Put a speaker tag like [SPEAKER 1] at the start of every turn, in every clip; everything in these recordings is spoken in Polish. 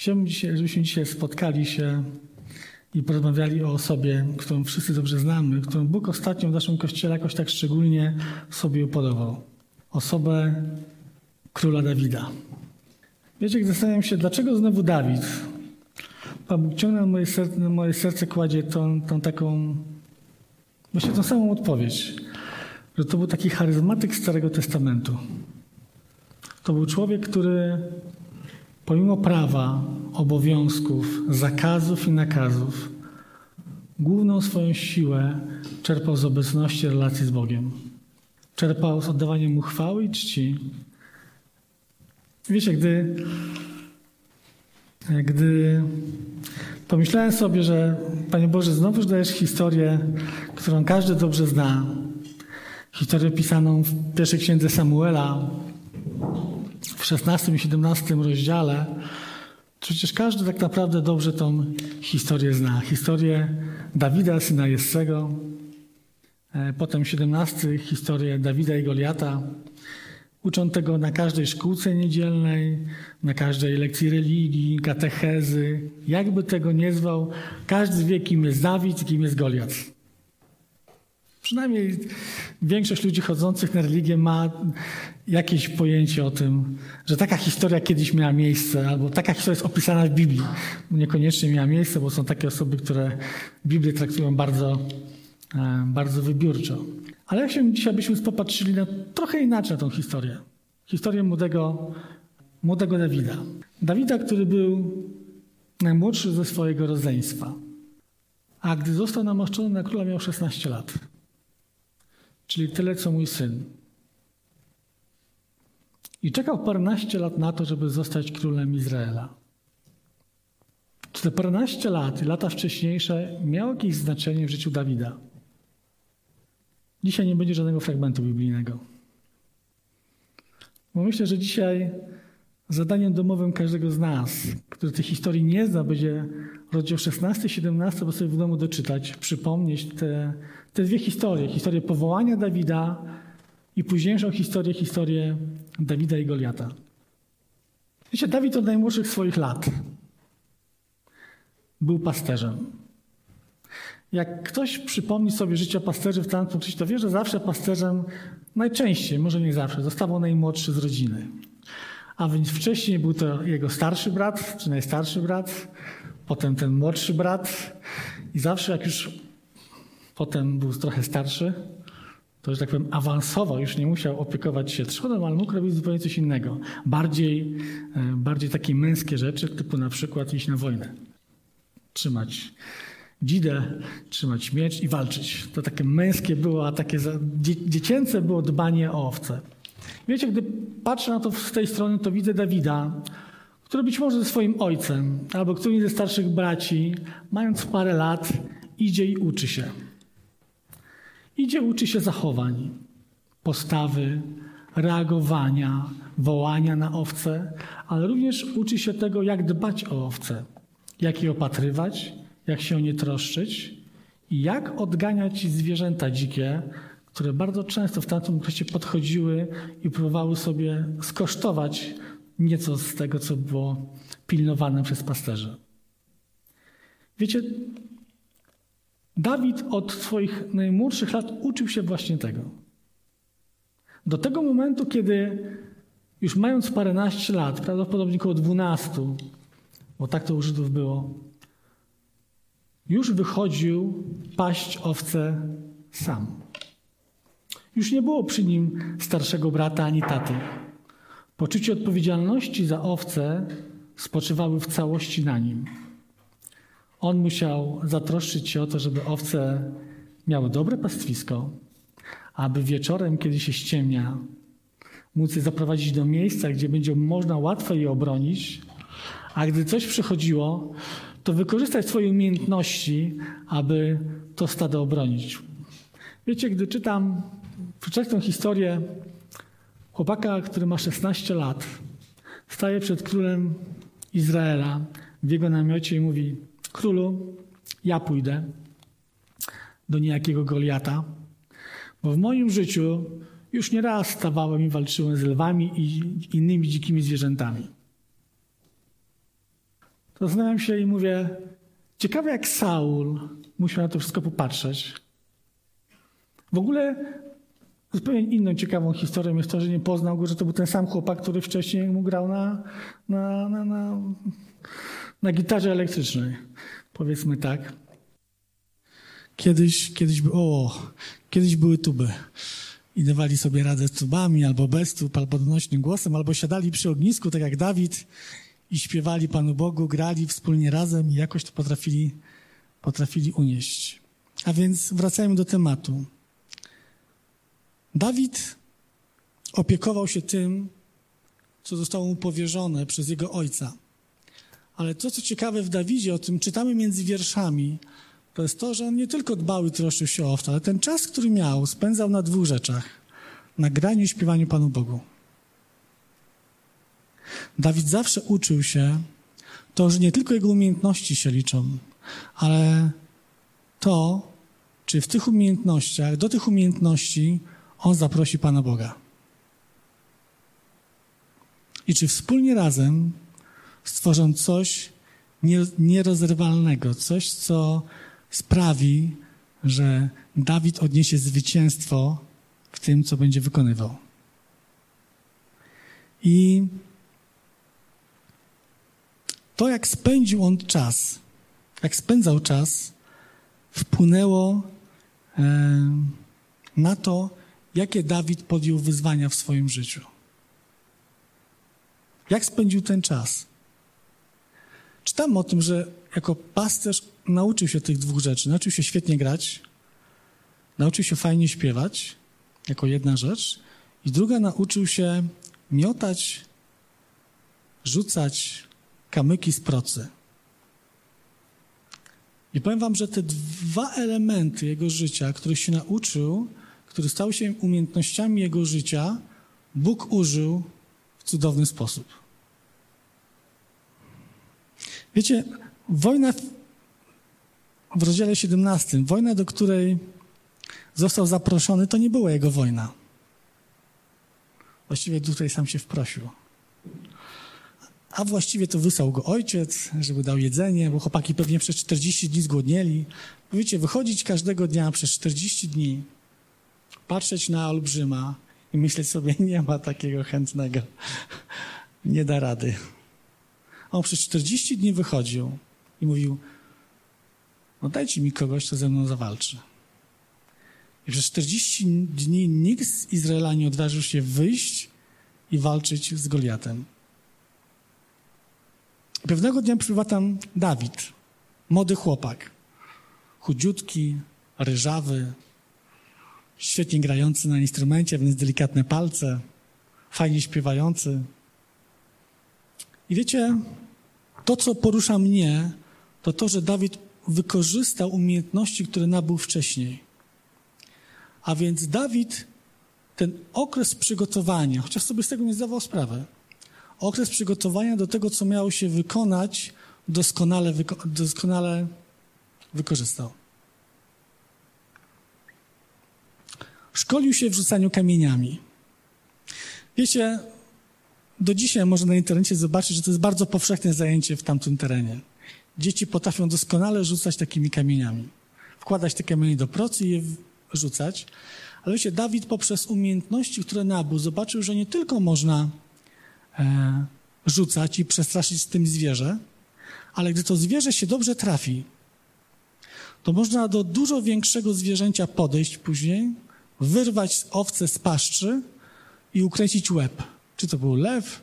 [SPEAKER 1] Chciałbym, dzisiaj, żebyśmy dzisiaj spotkali się i porozmawiali o osobie, którą wszyscy dobrze znamy, którą Bóg ostatnio w naszym kościele jakoś tak szczególnie sobie upodobał. Osobę króla Dawida. Wiecie, gdy zastanawiam się, dlaczego znowu Dawid? Pan Bóg ciągle na moje serce, na moje serce kładzie tą, tą taką, właśnie tą samą odpowiedź, że to był taki charyzmatyk Starego Testamentu. To był człowiek, który pomimo prawa, obowiązków, zakazów i nakazów, główną swoją siłę czerpał z obecności relacji z Bogiem. Czerpał z oddawania mu chwały i czci. Wiecie, gdy, gdy pomyślałem sobie, że Panie Boże, znowu dajesz historię, którą każdy dobrze zna, historię pisaną w pierwszej księdze Samuela, w 16 i 17 rozdziale, przecież każdy tak naprawdę dobrze tą historię zna. Historię Dawida, syna Jessego, potem 17 historię Dawida i Goliata. Uczą tego na każdej szkółce niedzielnej, na każdej lekcji religii, katechezy. Jakby tego nie zwał, każdy wie, kim jest Dawid i kim jest Goliat. Przynajmniej większość ludzi chodzących na religię ma jakieś pojęcie o tym, że taka historia kiedyś miała miejsce, albo taka historia jest opisana w Biblii. Niekoniecznie miała miejsce, bo są takie osoby, które Biblię traktują bardzo, bardzo wybiórczo. Ale jak się dzisiaj byśmy popatrzyli na trochę inaczej na tą historię. Historię młodego, młodego Dawida. Dawida, który był najmłodszy ze swojego rodzeństwa. A gdy został namaszczony na króla, miał 16 lat. Czyli tyle, co mój syn. I czekał paręnaście lat na to, żeby zostać królem Izraela. Czy te paręnaście lat, lata wcześniejsze, miało jakieś znaczenie w życiu Dawida? Dzisiaj nie będzie żadnego fragmentu biblijnego. Bo myślę, że dzisiaj zadaniem domowym każdego z nas, który tej historii nie zna, będzie rozdział 16 17, bo sobie w domu doczytać, przypomnieć te, te dwie historie. Historię powołania Dawida i późniejszą historię, historię Dawida i Goliata. Wiecie, Dawid od najmłodszych swoich lat był pasterzem. Jak ktoś przypomni sobie życie pasterzy w tamtym okresie, to wie, że zawsze pasterzem, najczęściej, może nie zawsze, zostawał najmłodszy z rodziny. A więc wcześniej był to jego starszy brat, czy najstarszy brat, potem ten młodszy brat i zawsze jak już potem był trochę starszy, to, że tak powiem, awansował, już nie musiał opiekować się trzonem, ale mógł robić zupełnie coś innego. Bardziej, bardziej takie męskie rzeczy, typu na przykład iść na wojnę. Trzymać dzidę, trzymać miecz i walczyć. To takie męskie było, a takie dziecięce było dbanie o owce. Wiecie, gdy patrzę na to z tej strony, to widzę Dawida, który być może ze swoim ojcem albo którymś ze starszych braci, mając parę lat, idzie i uczy się. Idzie, uczy się zachowań, postawy, reagowania, wołania na owce, ale również uczy się tego, jak dbać o owce, jak je opatrywać, jak się o nie troszczyć i jak odganiać zwierzęta dzikie, które bardzo często w tamtym okresie podchodziły i próbowały sobie skosztować nieco z tego, co było pilnowane przez pasterzy. Wiecie, Dawid od swoich najmłodszych lat uczył się właśnie tego. Do tego momentu, kiedy już mając paręnaście lat, prawdopodobnie około dwunastu, bo tak to u Żydów było, już wychodził paść owce sam. Już nie było przy nim starszego brata ani taty. Poczucie odpowiedzialności za owce spoczywały w całości na nim. On musiał zatroszczyć się o to, żeby owce miały dobre pastwisko, aby wieczorem, kiedy się ściemnia, móc je zaprowadzić do miejsca, gdzie będzie można łatwo je obronić, a gdy coś przychodziło, to wykorzystać swoje umiejętności, aby to stado obronić. Wiecie, gdy czytam, tę historię chłopaka, który ma 16 lat, staje przed królem Izraela w jego namiocie i mówi: Królu, ja pójdę do niejakiego Goliata, bo w moim życiu już nie raz stawałem i walczyłem z lwami i innymi dzikimi zwierzętami. zastanawiam się i mówię, ciekawe jak Saul musiał na to wszystko popatrzeć. W ogóle zupełnie inną ciekawą historią jest to, że nie poznał go, że to był ten sam chłopak, który wcześniej mu grał na, na, na, na, na gitarze elektrycznej. Powiedzmy tak. Kiedyś, kiedyś, o, kiedyś były tuby i dawali sobie radę z tubami, albo bez tub, albo donośnym głosem, albo siadali przy ognisku, tak jak Dawid, i śpiewali Panu Bogu, grali wspólnie razem i jakoś to potrafili, potrafili unieść. A więc wracajmy do tematu. Dawid opiekował się tym, co zostało mu powierzone przez jego ojca. Ale to, co ciekawe w Dawidzie, o tym czytamy między wierszami, to jest to, że on nie tylko dbał i troszczył się o owce, ale ten czas, który miał, spędzał na dwóch rzeczach. Na graniu i śpiewaniu Panu Bogu. Dawid zawsze uczył się to, że nie tylko jego umiejętności się liczą, ale to, czy w tych umiejętnościach, do tych umiejętności on zaprosi Pana Boga. I czy wspólnie razem stworzą coś nierozerwalnego, coś, co sprawi, że Dawid odniesie zwycięstwo w tym, co będzie wykonywał. I to, jak spędził on czas, jak spędzał czas, wpłynęło na to, jakie Dawid podjął wyzwania w swoim życiu. Jak spędził ten czas? Czytam o tym, że jako pasterz nauczył się tych dwóch rzeczy. Nauczył się świetnie grać, nauczył się fajnie śpiewać, jako jedna rzecz, i druga nauczył się miotać, rzucać kamyki z procy. I powiem wam, że te dwa elementy jego życia, których się nauczył, które stały się umiejętnościami jego życia, Bóg użył w cudowny sposób. Wiecie, wojna w rozdziale 17, wojna, do której został zaproszony, to nie była jego wojna. Właściwie tutaj sam się wprosił. A właściwie to wysłał go ojciec, żeby dał jedzenie, bo chłopaki pewnie przez 40 dni zgłodnieli. Wiecie, wychodzić każdego dnia przez 40 dni, patrzeć na olbrzyma i myśleć sobie, nie ma takiego chętnego. Nie da rady. On przez 40 dni wychodził i mówił, no dajcie mi kogoś, kto ze mną zawalczy. I przez 40 dni nikt z Izraela nie odważył się wyjść i walczyć z Goliatem. Pewnego dnia przybywa tam Dawid, młody chłopak, chudziutki, ryżawy, świetnie grający na instrumencie, więc delikatne palce, fajnie śpiewający. I wiecie, to, co porusza mnie, to to, że Dawid wykorzystał umiejętności, które nabył wcześniej. A więc Dawid ten okres przygotowania, chociaż sobie z tego nie zdawał sprawy, okres przygotowania do tego, co miało się wykonać, doskonale, wyko doskonale wykorzystał. Szkolił się w rzucaniu kamieniami. Wiecie, do dzisiaj można na internecie zobaczyć, że to jest bardzo powszechne zajęcie w tamtym terenie. Dzieci potrafią doskonale rzucać takimi kamieniami. Wkładać te kamienie do procy i je rzucać. Ale wiecie, Dawid poprzez umiejętności, które nabył, zobaczył, że nie tylko można e, rzucać i przestraszyć z tym zwierzę, ale gdy to zwierzę się dobrze trafi, to można do dużo większego zwierzęcia podejść później, wyrwać owce z paszczy i ukręcić łeb. Czy to był lew,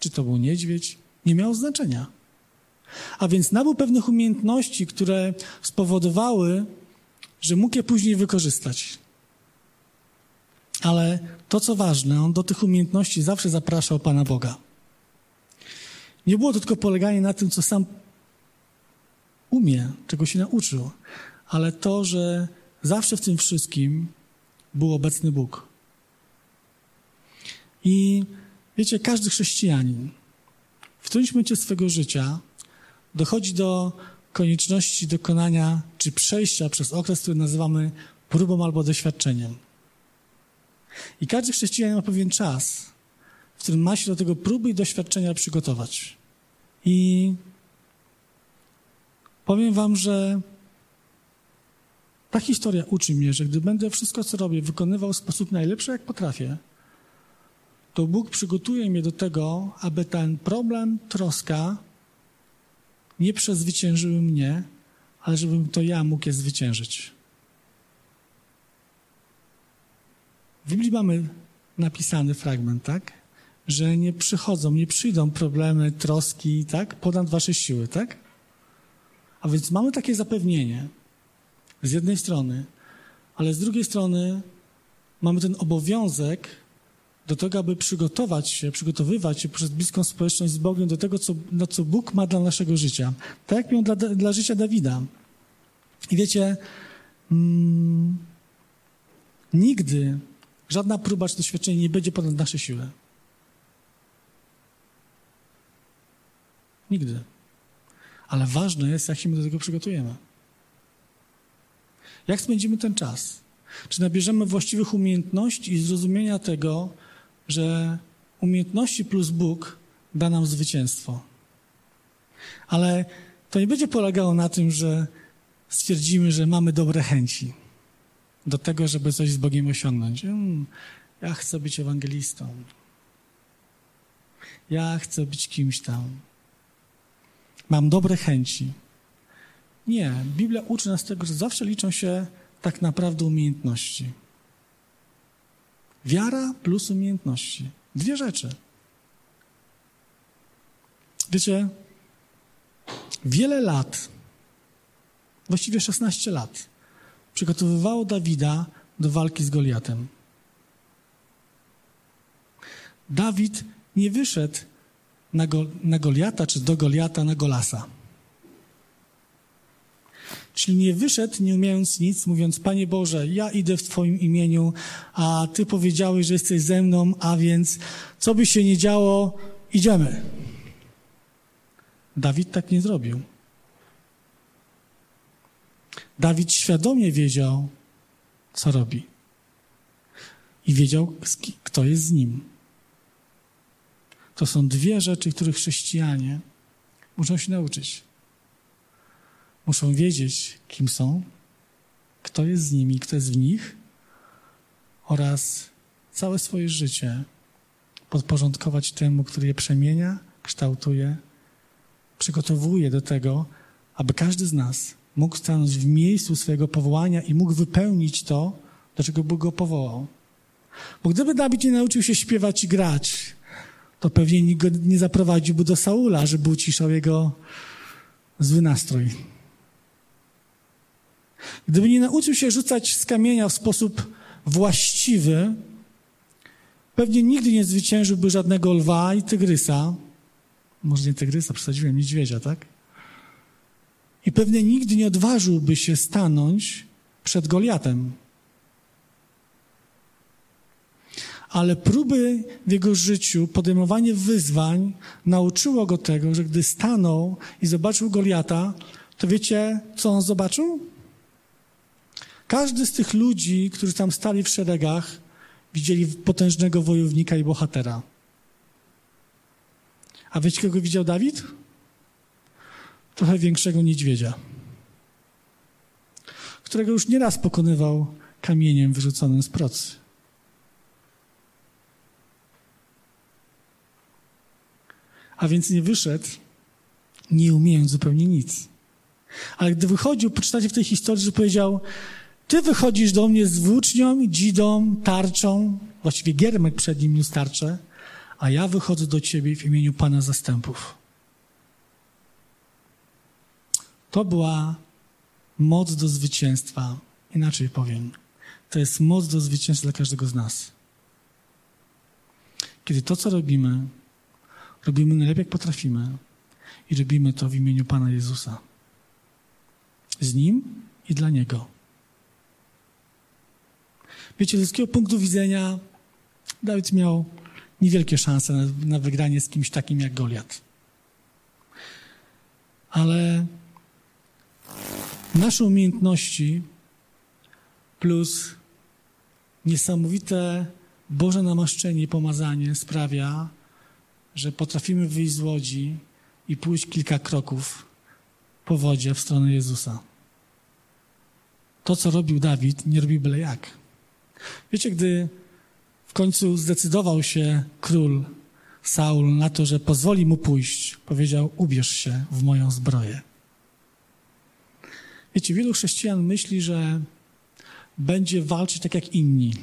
[SPEAKER 1] czy to był niedźwiedź, nie miało znaczenia. A więc nabył pewnych umiejętności, które spowodowały, że mógł je później wykorzystać. Ale to, co ważne, on do tych umiejętności zawsze zapraszał Pana Boga. Nie było to tylko poleganie na tym, co sam umie, czego się nauczył, ale to, że zawsze w tym wszystkim był obecny Bóg. I wiecie, każdy chrześcijanin w którymś momencie swego życia dochodzi do konieczności dokonania czy przejścia przez okres, który nazywamy próbą albo doświadczeniem. I każdy chrześcijanin ma pewien czas, w którym ma się do tego próby i doświadczenia przygotować. I Powiem wam, że ta historia uczy mnie, że gdy będę wszystko, co robię, wykonywał w sposób najlepszy, jak potrafię, to Bóg przygotuje mnie do tego, aby ten problem, troska nie przezwyciężyły mnie, ale żebym to ja mógł je zwyciężyć. W Biblii mamy napisany fragment, tak? Że nie przychodzą, nie przyjdą problemy, troski, tak? Ponad wasze siły, tak? A więc mamy takie zapewnienie z jednej strony, ale z drugiej strony mamy ten obowiązek do tego, aby przygotować się, przygotowywać się przez bliską społeczność z Bogiem do tego, co, no, co Bóg ma dla naszego życia. Tak jak miał dla, dla życia Dawida. I wiecie, mm, nigdy żadna próba czy doświadczenie nie będzie ponad nasze siły. Nigdy. Ale ważne jest, jak się my do tego przygotujemy. Jak spędzimy ten czas? Czy nabierzemy właściwych umiejętności i zrozumienia tego, że umiejętności plus Bóg da nam zwycięstwo? Ale to nie będzie polegało na tym, że stwierdzimy, że mamy dobre chęci do tego, żeby coś z Bogiem osiągnąć. Hmm, ja chcę być ewangelistą. Ja chcę być kimś tam. Mam dobre chęci. Nie, Biblia uczy nas tego, że zawsze liczą się tak naprawdę umiejętności. Wiara plus umiejętności. Dwie rzeczy. Wiecie, wiele lat, właściwie 16 lat, przygotowywało Dawida do walki z Goliatem. Dawid nie wyszedł na, go, na Goliata czy do Goliata na Golasa. Czyli nie wyszedł, nie umiejąc nic, mówiąc: Panie Boże, ja idę w Twoim imieniu, a Ty powiedziałeś, że jesteś ze mną, a więc co by się nie działo, idziemy. Dawid tak nie zrobił. Dawid świadomie wiedział, co robi. I wiedział, kto jest z nim. To są dwie rzeczy, których chrześcijanie muszą się nauczyć. Muszą wiedzieć, kim są, kto jest z nimi, kto jest w nich oraz całe swoje życie podporządkować temu, który je przemienia, kształtuje, przygotowuje do tego, aby każdy z nas mógł stanąć w miejscu swojego powołania i mógł wypełnić to, do czego Bóg go powołał. Bo gdyby Dawid nie nauczył się śpiewać i grać, to pewnie nikt go nie zaprowadziłby do Saula, żeby uciszał jego zły nastrój. Gdyby nie nauczył się rzucać z kamienia w sposób właściwy, pewnie nigdy nie zwyciężyłby żadnego lwa i tygrysa. Może nie tygrysa, przesadziłem, niedźwiedzia, tak? I pewnie nigdy nie odważyłby się stanąć przed Goliatem. Ale próby w jego życiu, podejmowanie wyzwań nauczyło go tego, że gdy stanął i zobaczył Goliata, to wiecie, co on zobaczył? Każdy z tych ludzi, którzy tam stali w szeregach, widzieli potężnego wojownika i bohatera. A wiecie, kogo widział Dawid? Trochę większego niedźwiedzia, którego już nieraz pokonywał kamieniem wyrzuconym z procy. A więc nie wyszedł, nie umiejąc zupełnie nic. Ale gdy wychodził, poczytacie w tej historii, że powiedział: ty wychodzisz do mnie z włócznią, dzidą, tarczą, właściwie giermek przed nim niósł tarczę, a ja wychodzę do ciebie w imieniu Pana zastępów. To była moc do zwycięstwa. Inaczej powiem, to jest moc do zwycięstwa dla każdego z nas. Kiedy to, co robimy, robimy najlepiej, jak potrafimy i robimy to w imieniu Pana Jezusa. Z Nim i dla Niego. Wiecie, z ludzkiego punktu widzenia Dawid miał niewielkie szanse na, na wygranie z kimś takim jak Goliat. Ale nasze umiejętności plus niesamowite Boże namaszczenie i pomazanie sprawia, że potrafimy wyjść z łodzi i pójść kilka kroków po wodzie w stronę Jezusa. To, co robił Dawid, nie robił byle jak. Wiecie, gdy w końcu zdecydował się król Saul na to, że pozwoli mu pójść, powiedział: Ubierz się w moją zbroję. Wiecie, wielu chrześcijan myśli, że będzie walczyć tak jak inni,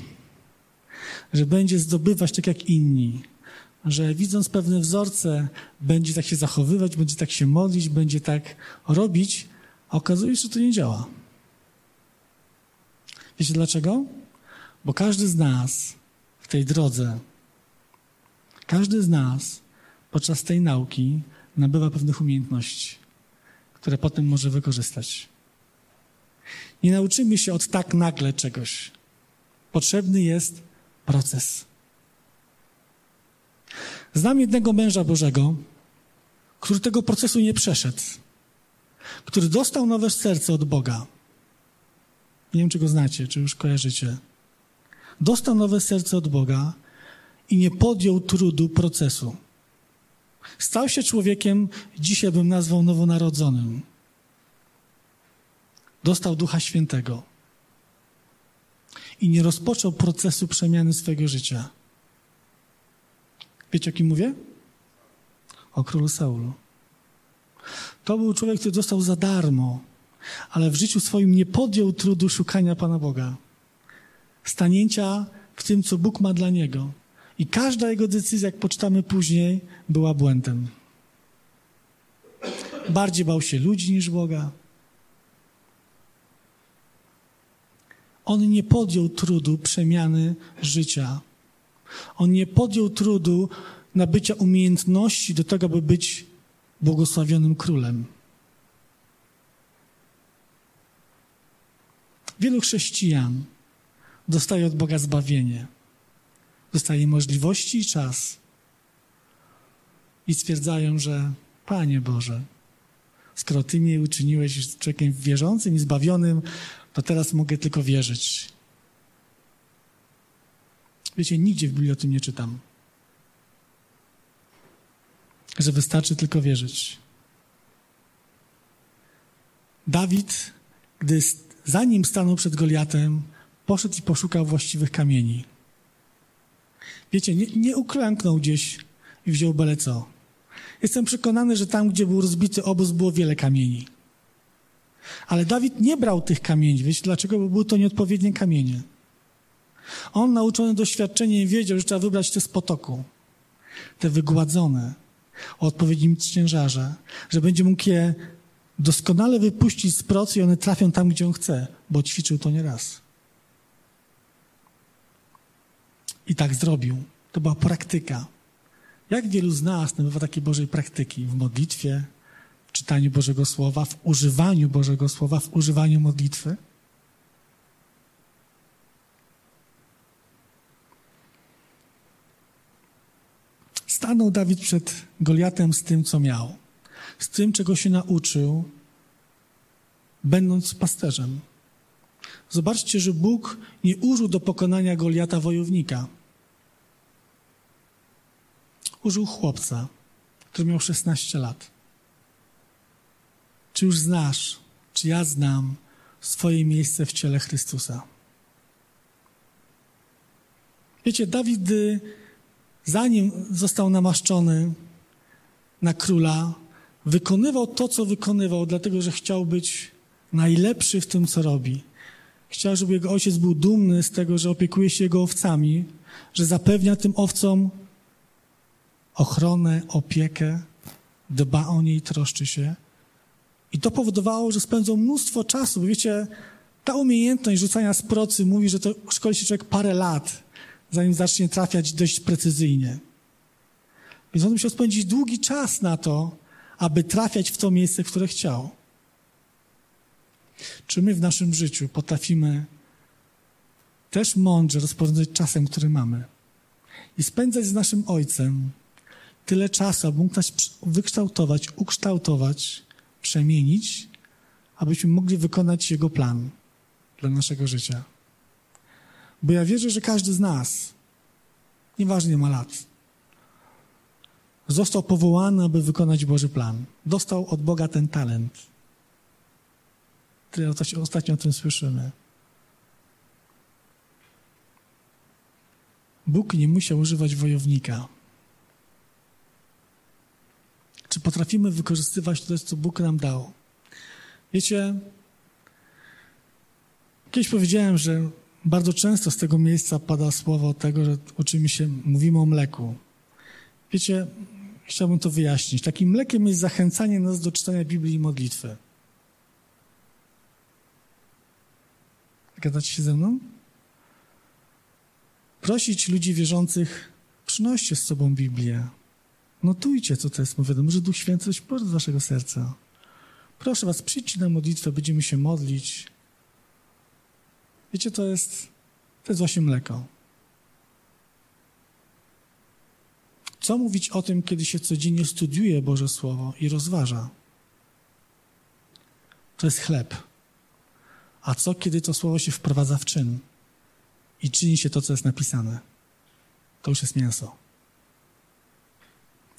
[SPEAKER 1] że będzie zdobywać tak jak inni, że widząc pewne wzorce, będzie tak się zachowywać, będzie tak się modlić, będzie tak robić, a okazuje się, że to nie działa. Wiecie dlaczego? Bo każdy z nas w tej drodze, każdy z nas podczas tej nauki nabywa pewnych umiejętności, które potem może wykorzystać. Nie nauczymy się od tak nagle czegoś. Potrzebny jest proces. Znam jednego męża Bożego, który tego procesu nie przeszedł, który dostał nowe serce od Boga. Nie wiem, czy go znacie, czy już kojarzycie. Dostał nowe serce od Boga i nie podjął trudu procesu. Stał się człowiekiem, dzisiaj bym nazwał nowonarodzonym. Dostał Ducha Świętego i nie rozpoczął procesu przemiany swojego życia. Wiecie, o kim mówię? O królu Saulu. To był człowiek, który dostał za darmo, ale w życiu swoim nie podjął trudu szukania Pana Boga. Stanięcia w tym, co Bóg ma dla niego. I każda jego decyzja, jak poczytamy później, była błędem. Bardziej bał się ludzi niż Boga. On nie podjął trudu przemiany życia. On nie podjął trudu nabycia umiejętności do tego, by być błogosławionym królem. Wielu chrześcijan dostaje od Boga zbawienie, dostaje możliwości i czas. I stwierdzają, że Panie Boże, skoro Ty mnie uczyniłeś człowiekiem wierzącym i zbawionym, to teraz mogę tylko wierzyć. Wiecie, nigdzie w Biblii o tym nie czytam. Że wystarczy tylko wierzyć. Dawid, gdy zanim stanął przed Goliatem, poszedł i poszukał właściwych kamieni. Wiecie, nie, nie uklęknął gdzieś i wziął byle co. Jestem przekonany, że tam, gdzie był rozbity obóz, było wiele kamieni. Ale Dawid nie brał tych kamieni. Wiecie dlaczego? Bo były to nieodpowiednie kamienie. On, nauczony doświadczeniem, wiedział, że trzeba wybrać te z potoku, te wygładzone, o odpowiednim ciężarze, że będzie mógł je doskonale wypuścić z procy i one trafią tam, gdzie on chce, bo ćwiczył to nieraz. I tak zrobił. To była praktyka. Jak wielu z nas nabywa takiej Bożej praktyki w modlitwie, w czytaniu Bożego Słowa, w używaniu Bożego Słowa, w używaniu modlitwy? Stanął Dawid przed Goliatem z tym, co miał, z tym, czego się nauczył, będąc pasterzem. Zobaczcie, że Bóg nie użył do pokonania Goliata wojownika. Użył chłopca, który miał 16 lat. Czy już znasz, czy ja znam swoje miejsce w ciele Chrystusa? Wiecie, Dawid zanim został namaszczony na króla, wykonywał to, co wykonywał, dlatego że chciał być najlepszy w tym, co robi. Chciał, żeby jego ojciec był dumny z tego, że opiekuje się jego owcami, że zapewnia tym owcom ochronę, opiekę, dba o niej, troszczy się. I to powodowało, że spędzał mnóstwo czasu. Bo wiecie, ta umiejętność rzucania z procy mówi, że to szkoli się człowiek parę lat zanim zacznie trafiać dość precyzyjnie. Więc on musiał spędzić długi czas na to, aby trafiać w to miejsce, które chciał. Czy my w naszym życiu potrafimy też mądrze rozporządzać czasem, który mamy i spędzać z naszym Ojcem tyle czasu, aby mógł nas wykształtować, ukształtować, przemienić, abyśmy mogli wykonać Jego plan dla naszego życia. Bo ja wierzę, że każdy z nas, nieważnie ma lat, został powołany, aby wykonać Boży plan. Dostał od Boga ten talent. Ostatnio o tym słyszymy. Bóg nie musiał używać wojownika. Czy potrafimy wykorzystywać to, co Bóg nam dał? Wiecie, kiedyś powiedziałem, że bardzo często z tego miejsca pada słowo tego, że uczymy się, mówimy o mleku. Wiecie, chciałbym to wyjaśnić. Takim mlekiem jest zachęcanie nas do czytania Biblii i modlitwy. Gadacie się ze mną? Prosić ludzi wierzących, przynoście z sobą Biblię. Notujcie, co to jest mówione. Może Duch Święty coś z waszego serca. Proszę was, przyjdźcie na modlitwę, będziemy się modlić. Wiecie, to jest, to jest właśnie mleko. Co mówić o tym, kiedy się codziennie studiuje Boże Słowo i rozważa? To jest chleb. A co, kiedy to Słowo się wprowadza w czyn i czyni się to, co jest napisane? To już jest mięso.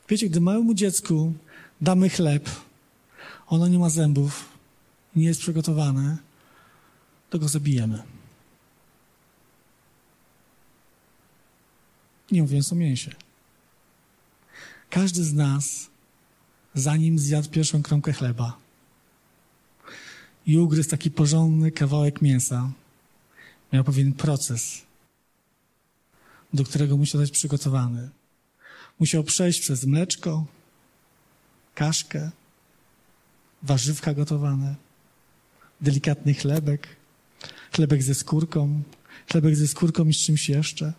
[SPEAKER 1] Wiecie, gdy małemu dziecku damy chleb, ono nie ma zębów, nie jest przygotowane, to go zabijemy. Nie mówiąc o mięsie. Każdy z nas, zanim zjadł pierwszą kromkę chleba i ugryzł taki porządny kawałek mięsa, miał pewien proces, do którego musiał być przygotowany. Musiał przejść przez mleczko, kaszkę, warzywka gotowane, delikatny chlebek, chlebek ze skórką, chlebek ze skórką i z czymś jeszcze.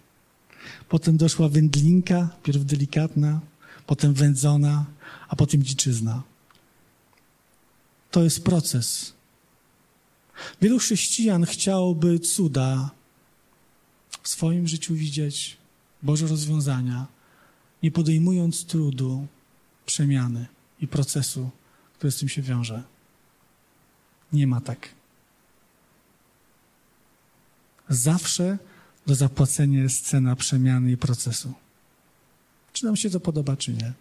[SPEAKER 1] Potem doszła wędlinka, pierw delikatna, potem wędzona, a potem dziczyzna. To jest proces. Wielu chrześcijan chciałoby cuda w swoim życiu widzieć, Boże rozwiązania, nie podejmując trudu przemiany i procesu, który z tym się wiąże. Nie ma tak. Zawsze do zapłacenia jest cena przemiany i procesu. Czy nam się to podoba, czy nie?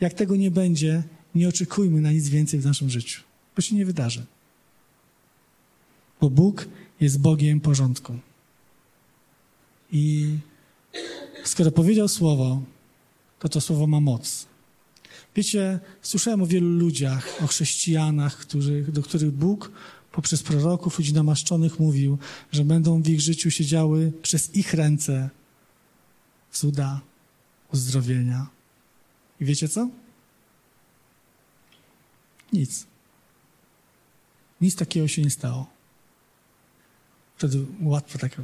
[SPEAKER 1] Jak tego nie będzie, nie oczekujmy na nic więcej w naszym życiu, bo się nie wydarzy. Bo Bóg jest Bogiem porządku. I skoro powiedział słowo, to to słowo ma moc. Wiecie, słyszałem o wielu ludziach, o chrześcijanach, których, do których Bóg poprzez proroków, ludzi namaszczonych mówił, że będą w ich życiu się działy przez ich ręce cuda, uzdrowienia. I wiecie co? Nic. Nic takiego się nie stało. Wtedy łatwo tak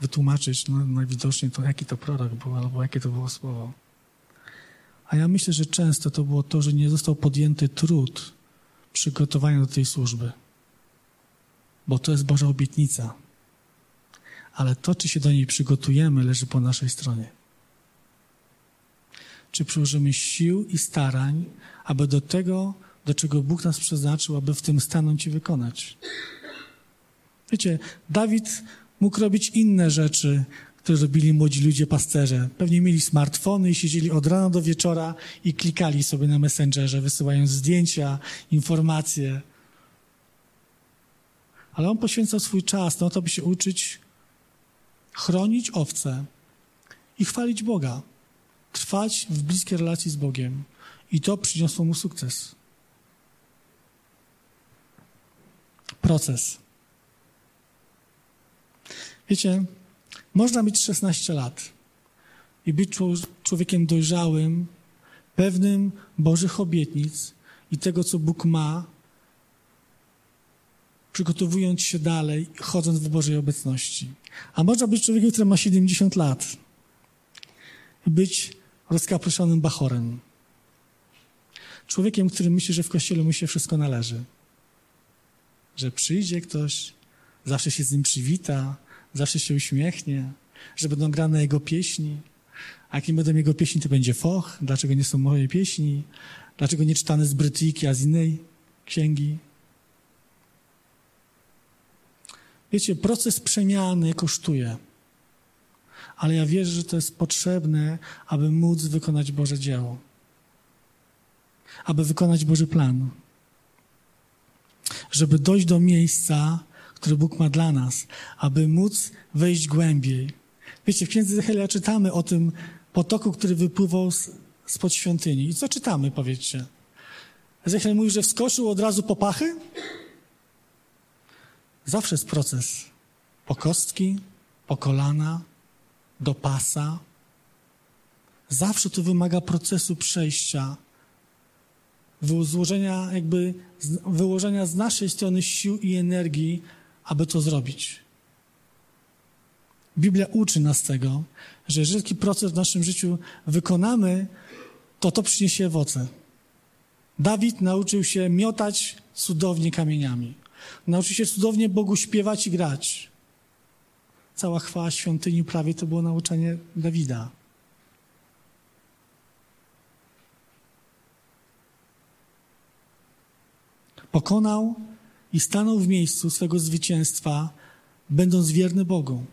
[SPEAKER 1] wytłumaczyć, no, najwidoczniej to, jaki to prorok był, albo jakie to było słowo. A ja myślę, że często to było to, że nie został podjęty trud przygotowania do tej służby. Bo to jest Boża obietnica. Ale to, czy się do niej przygotujemy, leży po naszej stronie. Czy przyłożymy sił i starań, aby do tego, do czego Bóg nas przeznaczył, aby w tym stanąć i wykonać. Wiecie, Dawid mógł robić inne rzeczy, które robili młodzi ludzie pasterze. Pewnie mieli smartfony i siedzieli od rana do wieczora i klikali sobie na Messengerze, wysyłając zdjęcia, informacje. Ale on poświęcał swój czas na to, by się uczyć chronić owce i chwalić Boga. Trwać w bliskiej relacji z Bogiem. I to przyniosło mu sukces. Proces. Wiecie, można mieć 16 lat i być człowiekiem dojrzałym, pewnym Bożych obietnic i tego, co Bóg ma, przygotowując się dalej, chodząc w Bożej obecności. A można być człowiekiem, który ma 70 lat i być rozkapryszonym bachorem. Człowiekiem, który myśli, że w kościele mu się wszystko należy. Że przyjdzie ktoś, zawsze się z nim przywita, zawsze się uśmiechnie, że będą grane jego pieśni. A jak będą jego pieśni, to będzie foch. Dlaczego nie są moje pieśni? Dlaczego nie czytane z Brytyjki, a z innej księgi? Wiecie, proces przemiany kosztuje. Ale ja wierzę, że to jest potrzebne, aby móc wykonać Boże dzieło. Aby wykonać Boży plan. żeby dojść do miejsca, które Bóg ma dla nas, aby móc wejść głębiej. Wiecie, w księdze Zechelia czytamy o tym potoku, który wypływał z, spod świątyni. I co czytamy, powiedzcie? Ezechiel mówi, że wskoczył od razu po pachy? Zawsze jest proces. Po kostki, po kolana, do pasa. Zawsze to wymaga procesu przejścia, złożenia, jakby wyłożenia z naszej strony sił i energii, aby to zrobić. Biblia uczy nas tego, że jeżeli taki proces w naszym życiu wykonamy, to to przyniesie owoce. Dawid nauczył się miotać cudownie kamieniami. Nauczył się cudownie Bogu śpiewać i grać. Cała chwała świątyni prawie to było nauczanie Dawida. Pokonał i stanął w miejscu swego zwycięstwa, będąc wierny Bogu,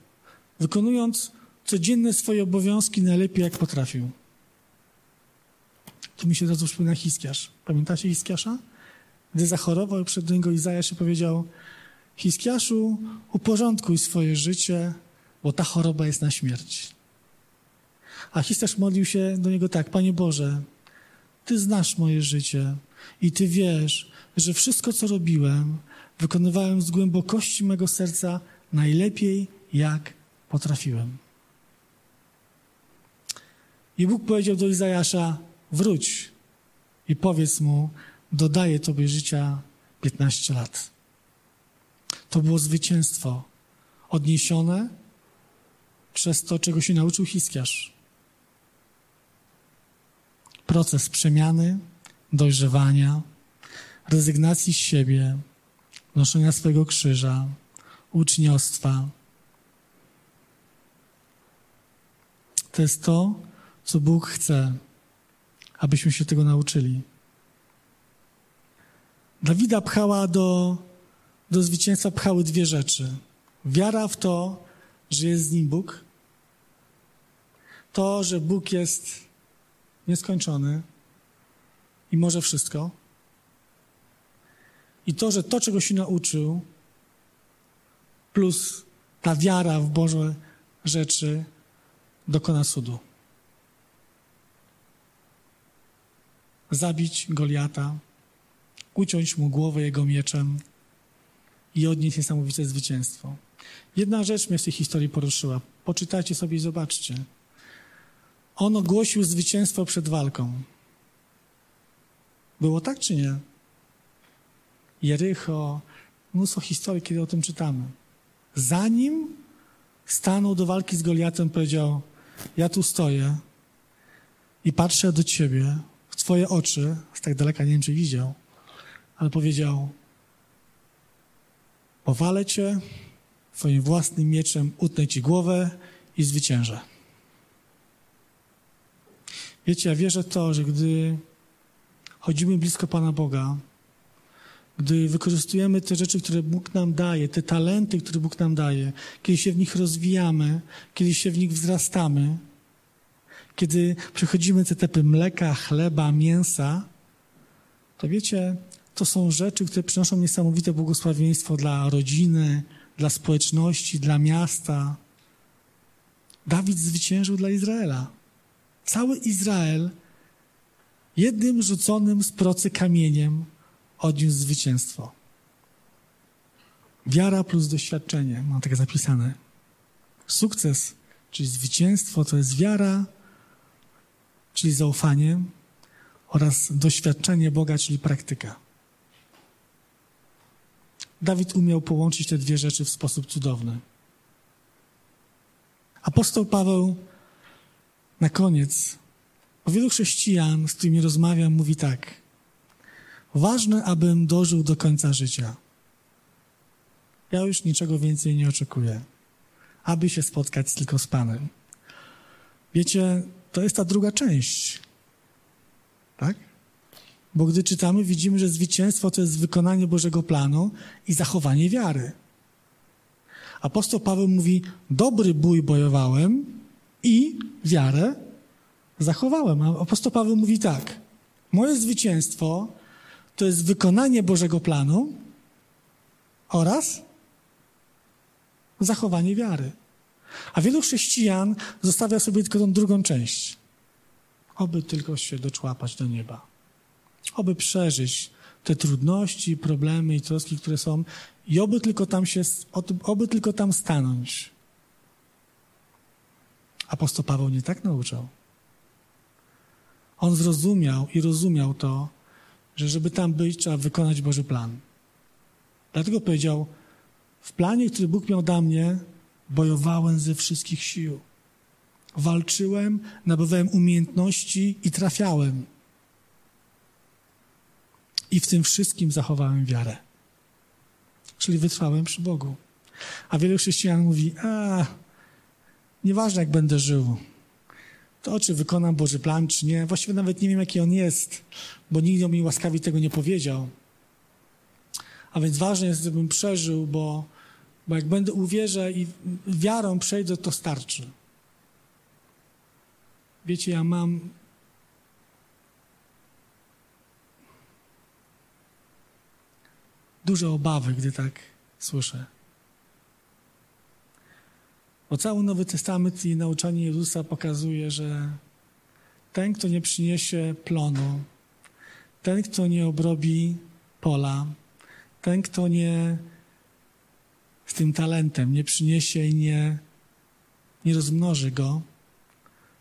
[SPEAKER 1] wykonując codzienne swoje obowiązki najlepiej, jak potrafił. Tu mi się od razu przypomina Hiskiarz. Pamiętacie Hiskiasza? Gdy zachorował, przed niego Izajasz i powiedział Hiskiaszu, uporządkuj swoje życie, bo ta choroba jest na śmierć. A Hiskiasz modlił się do niego tak, Panie Boże, Ty znasz moje życie i Ty wiesz, że wszystko, co robiłem, wykonywałem z głębokości mego serca najlepiej, jak potrafiłem. I Bóg powiedział do Izajasza, wróć i powiedz mu, dodaję Tobie życia 15 lat. To było zwycięstwo odniesione przez to, czego się nauczył Hiskiarz. Proces przemiany, dojrzewania, rezygnacji z siebie, noszenia swojego krzyża, uczniostwa. To jest to, co Bóg chce, abyśmy się tego nauczyli. Dawida pchała do, do zwycięstwa, pchały dwie rzeczy. Wiara w to, że jest z nim Bóg, to, że Bóg jest nieskończony i może wszystko, i to, że to, czego się nauczył, plus ta wiara w Boże rzeczy, dokona cudu. Zabić Goliata, uciąć mu głowę jego mieczem i odnieść niesamowite zwycięstwo. Jedna rzecz mnie w tej historii poruszyła. Poczytajcie sobie i zobaczcie. On ogłosił zwycięstwo przed walką. Było tak czy nie? Jericho, mnóstwo historii, kiedy o tym czytamy. Zanim stanął do walki z Goliatem, powiedział: Ja tu stoję i patrzę do ciebie, w twoje oczy, z tak daleka nie wiem, czy widział, ale powiedział: Powalę cię, swoim własnym mieczem utnę ci głowę i zwyciężę. Wiecie, ja wierzę to, że gdy chodzimy blisko Pana Boga, gdy wykorzystujemy te rzeczy, które Bóg nam daje, te talenty, które Bóg nam daje, kiedy się w nich rozwijamy, kiedy się w nich wzrastamy, kiedy przechodzimy te etapy mleka, chleba, mięsa, to wiecie, to są rzeczy, które przynoszą niesamowite błogosławieństwo dla rodziny, dla społeczności, dla miasta. Dawid zwyciężył dla Izraela. Cały Izrael jednym rzuconym z procy kamieniem odniósł zwycięstwo. Wiara plus doświadczenie, mam takie zapisane. Sukces, czyli zwycięstwo, to jest wiara, czyli zaufanie oraz doświadczenie Boga, czyli praktyka. Dawid umiał połączyć te dwie rzeczy w sposób cudowny. Apostoł Paweł na koniec, o wielu chrześcijan, z którymi rozmawiam, mówi tak – Ważne, abym dożył do końca życia. Ja już niczego więcej nie oczekuję, aby się spotkać tylko z Panem. Wiecie, to jest ta druga część. Tak? Bo gdy czytamy, widzimy, że zwycięstwo to jest wykonanie Bożego planu i zachowanie wiary. Apostoł Paweł mówi: Dobry bój bojowałem i wiarę zachowałem. A apostoł Paweł mówi tak: Moje zwycięstwo to jest wykonanie Bożego planu oraz zachowanie wiary. A wielu chrześcijan zostawia sobie tylko tą drugą część. Oby tylko się doczłapać do nieba. Oby przeżyć te trudności, problemy i troski, które są i oby tylko tam się, oby tylko tam stanąć. Apostoł Paweł nie tak nauczał. On zrozumiał i rozumiał to, że żeby tam być, trzeba wykonać Boży plan. Dlatego powiedział, w planie, który Bóg miał dla mnie, bojowałem ze wszystkich sił. Walczyłem, nabywałem umiejętności i trafiałem. I w tym wszystkim zachowałem wiarę. Czyli wytrwałem przy Bogu. A wielu chrześcijan mówi, a nieważne jak będę żył, to czy wykonam Boży plan, czy nie. Właściwie nawet nie wiem, jaki on jest, bo nikt mi łaskawie tego nie powiedział. A więc ważne jest, żebym przeżył, bo, bo jak będę uwierzę i wiarą przejdę, to starczy. Wiecie, ja mam duże obawy, gdy tak słyszę. Bo cały Nowy Testament i nauczanie Jezusa pokazuje, że ten, kto nie przyniesie plonu, ten, kto nie obrobi pola, ten, kto nie z tym talentem nie przyniesie i nie, nie rozmnoży go,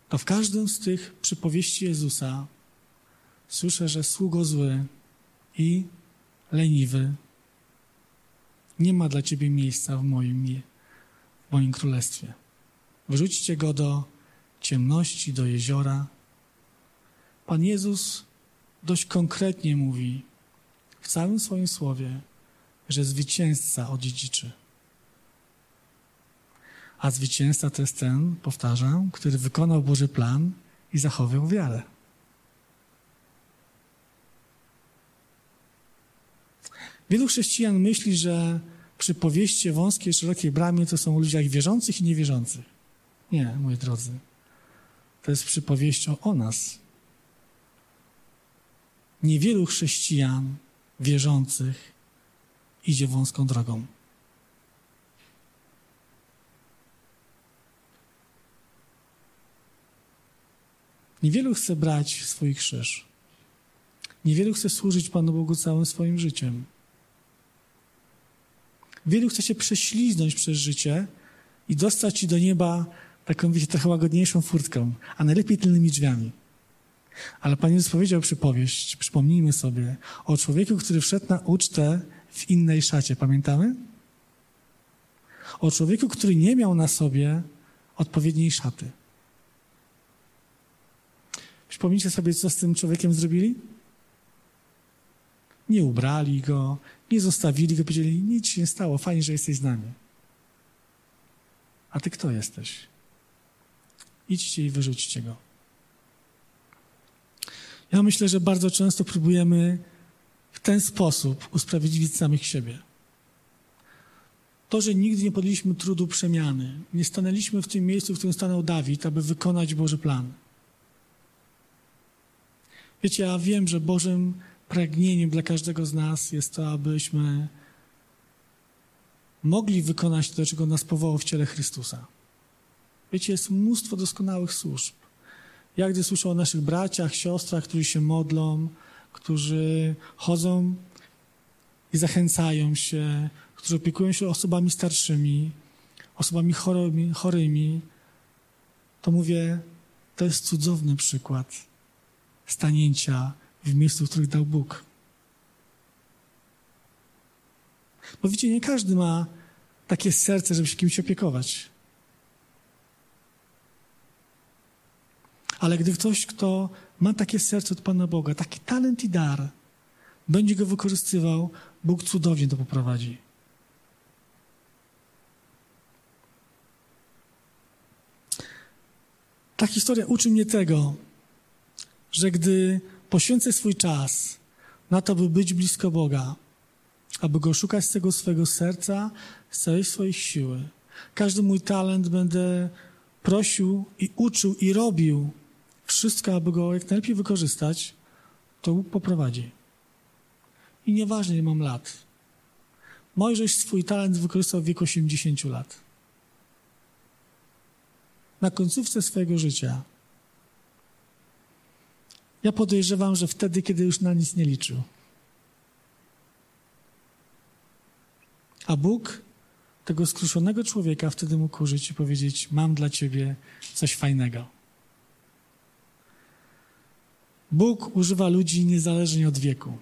[SPEAKER 1] to w każdym z tych przypowieści Jezusa słyszę, że sługo zły i leniwy. Nie ma dla ciebie miejsca w moim, moim królestwie. Wrzućcie go do ciemności, do jeziora. Pan Jezus dość konkretnie mówi w całym swoim słowie, że zwycięzca odziedziczy. A zwycięzca to jest ten, powtarzam, który wykonał Boży plan i zachował wiarę. Wielu chrześcijan myśli, że przypowieści wąskiej, szerokiej bramie to są o ludziach wierzących i niewierzących. Nie, moi drodzy. To jest przypowieścią o nas. Niewielu chrześcijan wierzących idzie wąską drogą. Niewielu chce brać swój krzyż. Niewielu chce służyć Panu Bogu całym swoim życiem. Wielu chce się prześliznąć przez życie i dostać się do nieba taką, wiecie, trochę łagodniejszą furtką, a najlepiej tylnymi drzwiami. Ale Pan Jezus powiedział przypowieść, przypomnijmy sobie, o człowieku, który wszedł na ucztę w innej szacie. Pamiętamy? O człowieku, który nie miał na sobie odpowiedniej szaty. Przypomnijcie sobie, co z tym człowiekiem zrobili? Nie ubrali go, nie zostawili go, powiedzieli, nic się nie stało, fajnie, że jesteś z nami. A ty kto jesteś? Idźcie i wyrzućcie go. Ja myślę, że bardzo często próbujemy w ten sposób usprawiedliwić samych siebie. To, że nigdy nie podjęliśmy trudu przemiany, nie stanęliśmy w tym miejscu, w którym stanął Dawid, aby wykonać Boży plan. Wiecie, ja wiem, że Bożym pragnieniem dla każdego z nas jest to, abyśmy mogli wykonać to, czego nas powołał w ciele Chrystusa. Wiecie, jest mnóstwo doskonałych służb. Ja gdy słyszę o naszych braciach, siostrach, którzy się modlą, którzy chodzą i zachęcają się, którzy opiekują się osobami starszymi, osobami chorymi, chorymi to mówię, to jest cudowny przykład stanięcia w miejscu, w których dał Bóg. Bo wiecie, nie każdy ma takie serce, żeby się kimś opiekować. Ale gdy ktoś, kto ma takie serce od Pana Boga, taki talent i dar, będzie go wykorzystywał, Bóg cudownie to poprowadzi. Ta historia uczy mnie tego, że gdy poświęcę swój czas na to, by być blisko Boga, aby Go szukać z tego swojego serca, z całej swojej siły. Każdy mój talent będę prosił i uczył i robił wszystko, aby Go jak najlepiej wykorzystać, to Bóg poprowadzi. I nieważne, ile mam lat. Mojżesz swój talent wykorzystał w wieku 80 lat. Na końcówce swojego życia. Ja podejrzewam, że wtedy, kiedy już na nic nie liczył. A Bóg tego skruszonego człowieka wtedy mógł użyć i powiedzieć: Mam dla ciebie coś fajnego. Bóg używa ludzi niezależnie od wieku.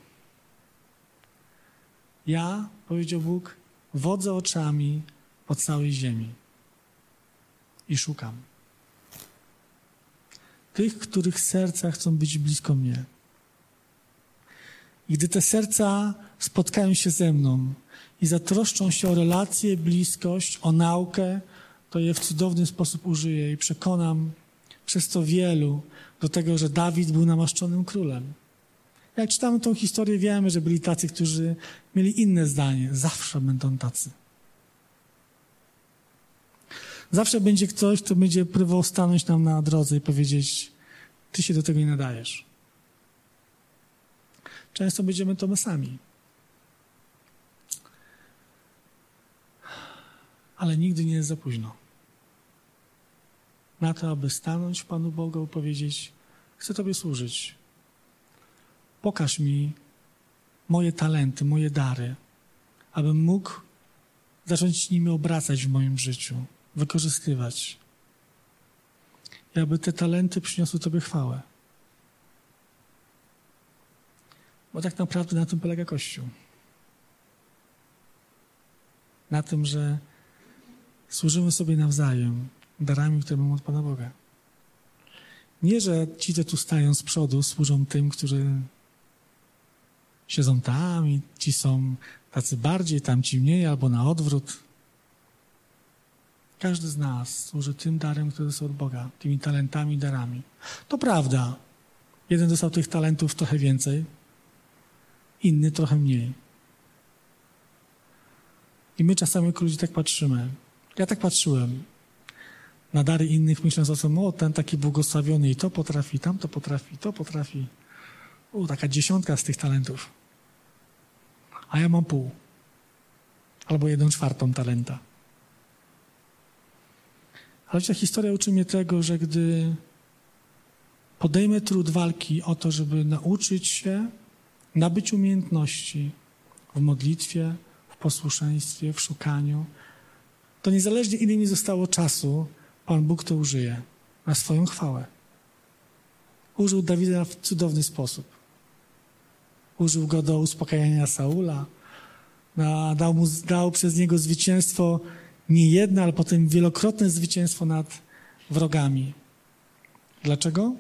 [SPEAKER 1] Ja, powiedział Bóg, wodzę oczami po całej ziemi i szukam tych, których serca chcą być blisko mnie. Gdy te serca spotkają się ze mną i zatroszczą się o relację, bliskość, o naukę, to je w cudowny sposób użyję i przekonam przez to wielu do tego, że Dawid był namaszczonym królem. Jak czytamy tą historię, wiemy, że byli tacy, którzy mieli inne zdanie. Zawsze będą tacy. Zawsze będzie ktoś, kto będzie próbował stanąć nam na drodze i powiedzieć: Ty się do tego nie nadajesz. Często będziemy to my sami. Ale nigdy nie jest za późno. Na to, aby stanąć Panu Bogu i powiedzieć: Chcę Tobie służyć. Pokaż mi moje talenty, moje dary, abym mógł zacząć nimi obracać w moim życiu, wykorzystywać. I aby te talenty przyniosły Tobie chwałę. Bo tak naprawdę na tym polega Kościół. Na tym, że służymy sobie nawzajem darami, które mamy od Pana Boga. Nie, że ci, co tu stają z przodu, służą tym, którzy siedzą tam i ci są tacy bardziej, tamci mniej, albo na odwrót. Każdy z nas służy tym darem, który jest od Boga, tymi talentami, darami. To prawda. Jeden dostał tych talentów trochę więcej, inny trochę mniej. I my czasami jako ludzie tak patrzymy. Ja tak patrzyłem na dary innych, myśląc o tym, o, ten taki błogosławiony i to potrafi, tam to potrafi, to potrafi. O, taka dziesiątka z tych talentów. A ja mam pół. Albo jedną czwartą talenta. Ale ta historia uczy mnie tego, że gdy podejmę trud walki o to, żeby nauczyć się nabyć umiejętności w modlitwie, w posłuszeństwie, w szukaniu, to niezależnie ile mi zostało czasu, Pan Bóg to użyje na swoją chwałę. Użył Dawida w cudowny sposób. Użył go do uspokajania Saula. Dał, mu, dał przez niego zwycięstwo nie jedno, ale potem wielokrotne zwycięstwo nad wrogami. Dlaczego?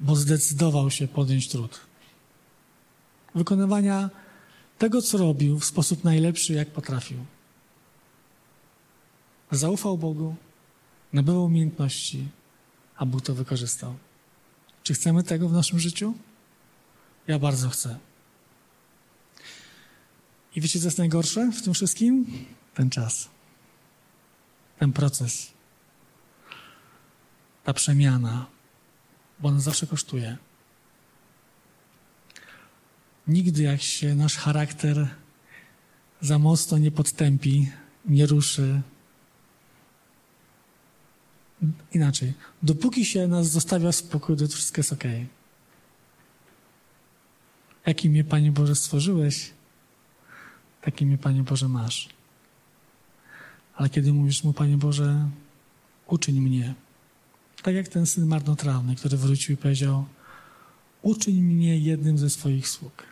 [SPEAKER 1] Bo zdecydował się podjąć trud. Wykonywania tego, co robił w sposób najlepszy, jak potrafił. Zaufał Bogu, nabywał umiejętności, a Bóg to wykorzystał. Czy chcemy tego w naszym życiu? Ja bardzo chcę. I wiecie, co jest najgorsze w tym wszystkim? Ten czas. Ten proces. Ta przemiana, bo ona zawsze kosztuje. Nigdy jak się nasz charakter za mocno nie podtępi, nie ruszy, inaczej. Dopóki się nas zostawia w spokoju, to wszystko jest ok. Jaki mnie, Panie Boże, stworzyłeś, taki mnie, Panie Boże, masz. Ale kiedy mówisz mu, Panie Boże, uczyń mnie, tak jak ten syn marnotrawny, który wrócił i powiedział, uczyń mnie jednym ze swoich sług.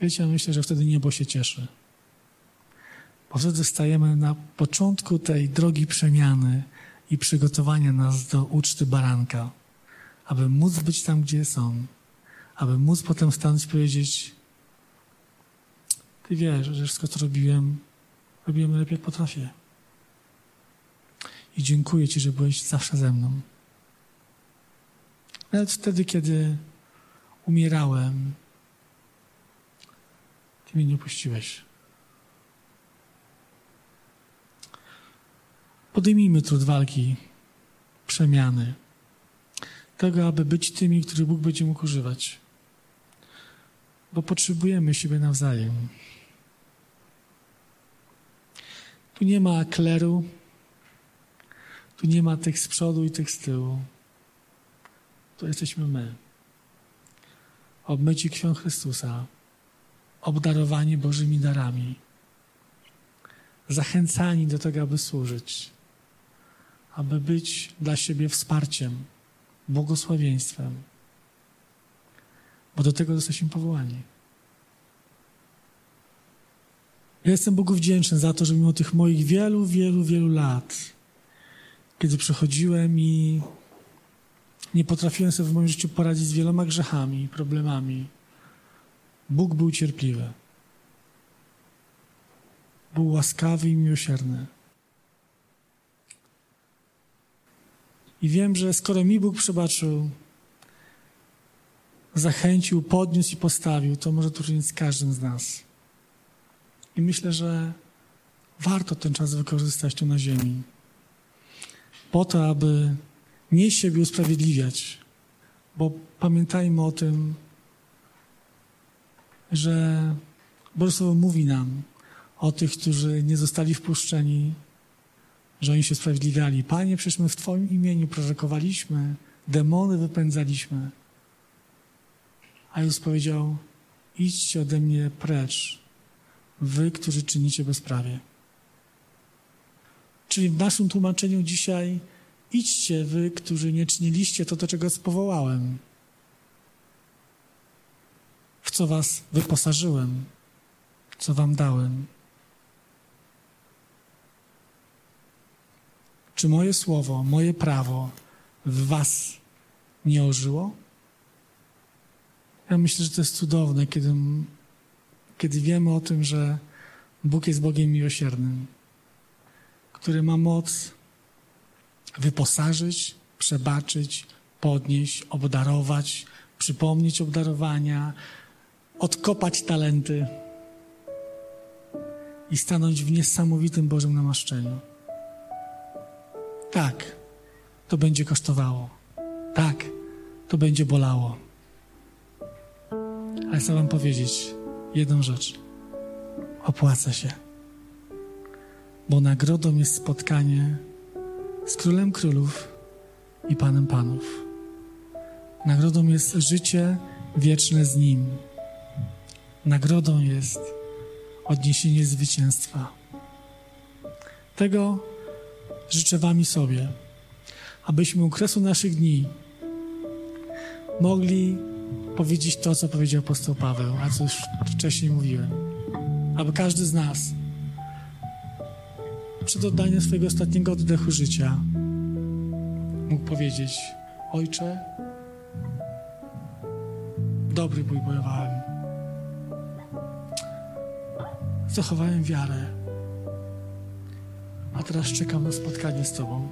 [SPEAKER 1] Wiecie, myślę, że wtedy niebo się cieszy. Bo wtedy stajemy na początku tej drogi przemiany i przygotowania nas do uczty baranka, aby móc być tam, gdzie są, aby móc potem stanąć i powiedzieć: Ty wiesz, że wszystko, co robiłem, robiłem lepiej, jak potrafię. I dziękuję Ci, że byłeś zawsze ze mną. Nawet wtedy, kiedy umierałem, Ty mnie nie puściłeś. Podejmijmy trud walki, przemiany, tego, aby być tymi, których Bóg będzie mógł używać. bo potrzebujemy siebie nawzajem. Tu nie ma kleru, tu nie ma tych z przodu i tych z tyłu. To jesteśmy my. Obmyci krwią Chrystusa, obdarowani Bożymi darami, zachęcani do tego, aby służyć, aby być dla siebie wsparciem, błogosławieństwem, bo do tego jesteśmy powołani. Ja jestem Bogu wdzięczny za to, że mimo tych moich wielu, wielu, wielu lat, kiedy przechodziłem i nie potrafiłem sobie w moim życiu poradzić z wieloma grzechami, problemami, Bóg był cierpliwy. Był łaskawy i miłosierny. I wiem, że skoro mi Bóg przebaczył, zachęcił, podniósł i postawił, to może to czynić z każdym z nas. I myślę, że warto ten czas wykorzystać tu na ziemi. Po to, aby nie siebie usprawiedliwiać, bo pamiętajmy o tym, że Boże Słowo mówi nam o tych, którzy nie zostali wpuszczeni, że oni się sprawiedliwiali. Panie, przecież my w Twoim imieniu prorokowaliśmy, demony wypędzaliśmy. A Jezus powiedział, idźcie ode mnie precz, wy, którzy czynicie bezprawie. Czyli w naszym tłumaczeniu dzisiaj idźcie wy, którzy nie czyniliście to, do czego spowołałem. W co was wyposażyłem, co wam dałem. Czy moje słowo, moje prawo w was nie ożyło? Ja myślę, że to jest cudowne, kiedy kiedy wiemy o tym, że Bóg jest Bogiem miłosiernym, który ma moc wyposażyć, przebaczyć, podnieść, obdarować, przypomnieć obdarowania, odkopać talenty i stanąć w niesamowitym Bożym namaszczeniu. Tak, to będzie kosztowało. Tak, to będzie bolało. Ale chcę Wam powiedzieć, jedną rzecz. Opłaca się. Bo nagrodą jest spotkanie z Królem Królów i Panem Panów. Nagrodą jest życie wieczne z Nim. Nagrodą jest odniesienie zwycięstwa. Tego życzę Wam i sobie, abyśmy u kresu naszych dni mogli powiedzieć to, co powiedział apostoł Paweł, a co już wcześniej mówiłem. Aby każdy z nas przed oddaniem swojego ostatniego oddechu życia mógł powiedzieć: Ojcze, dobry bój bojowałem. Zachowałem wiarę, a teraz czekam na spotkanie z Tobą.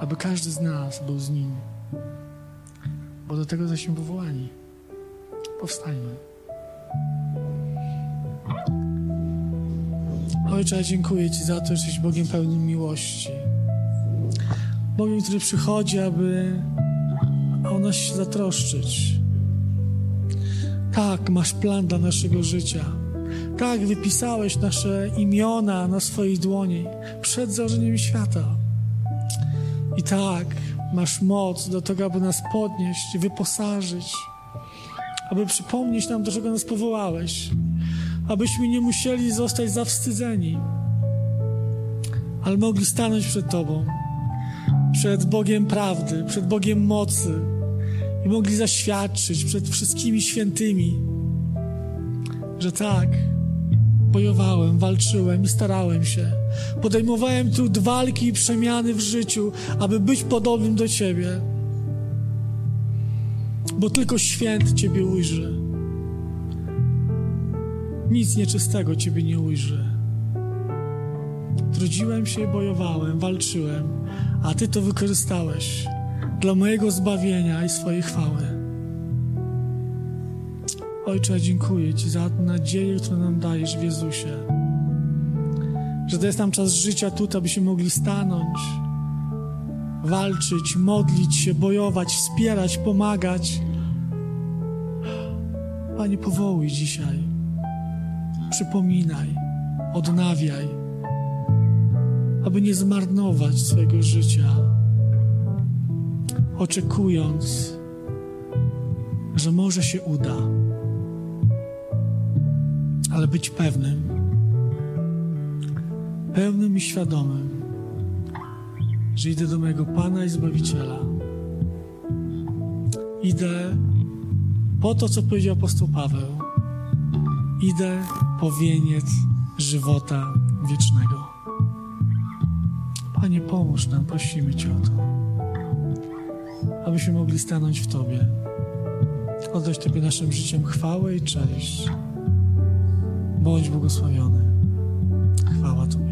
[SPEAKER 1] Aby każdy z nas był z Nim bo do tego jesteśmy powołani. Powstańmy. Ojcze, dziękuję Ci za to, że jesteś Bogiem pełnym miłości. Bogiem, który przychodzi, aby o nas się zatroszczyć. Tak, masz plan dla naszego życia. Tak, wypisałeś nasze imiona na swojej dłoni przed założeniem świata. I tak, masz moc do tego, aby nas podnieść, wyposażyć, aby przypomnieć nam, do czego nas powołałeś, abyśmy nie musieli zostać zawstydzeni, ale mogli stanąć przed Tobą, przed Bogiem prawdy, przed Bogiem mocy i mogli zaświadczyć przed wszystkimi świętymi, że tak, bojowałem, walczyłem i starałem się. Podejmowałem trud walki i przemiany w życiu, aby być podobnym do Ciebie. Bo tylko święt Ciebie ujrzy. Nic nieczystego Ciebie nie ujrzy. Trudziłem się, bojowałem, walczyłem, a Ty to wykorzystałeś dla mojego zbawienia i swojej chwały. Ojcze, dziękuję Ci za nadzieję, którą nam dajesz w Jezusie. Że jest nam czas życia tutaj, abyśmy mogli stanąć, walczyć, modlić się, bojować, wspierać, pomagać, Panie, powołuj dzisiaj. Przypominaj, odnawiaj, aby nie zmarnować swojego życia, oczekując, że może się uda, ale być pewnym, pełnym i świadomym, że idę do mojego Pana i Zbawiciela. Idę po to, co powiedział apostoł Paweł. Idę po wieniec żywota wiecznego. Panie, pomóż nam, prosimy Cię o to, abyśmy mogli stanąć w Tobie, oddać Tobie naszym życiem chwałę i cześć. Bądź błogosławiony. Chwała Tobie.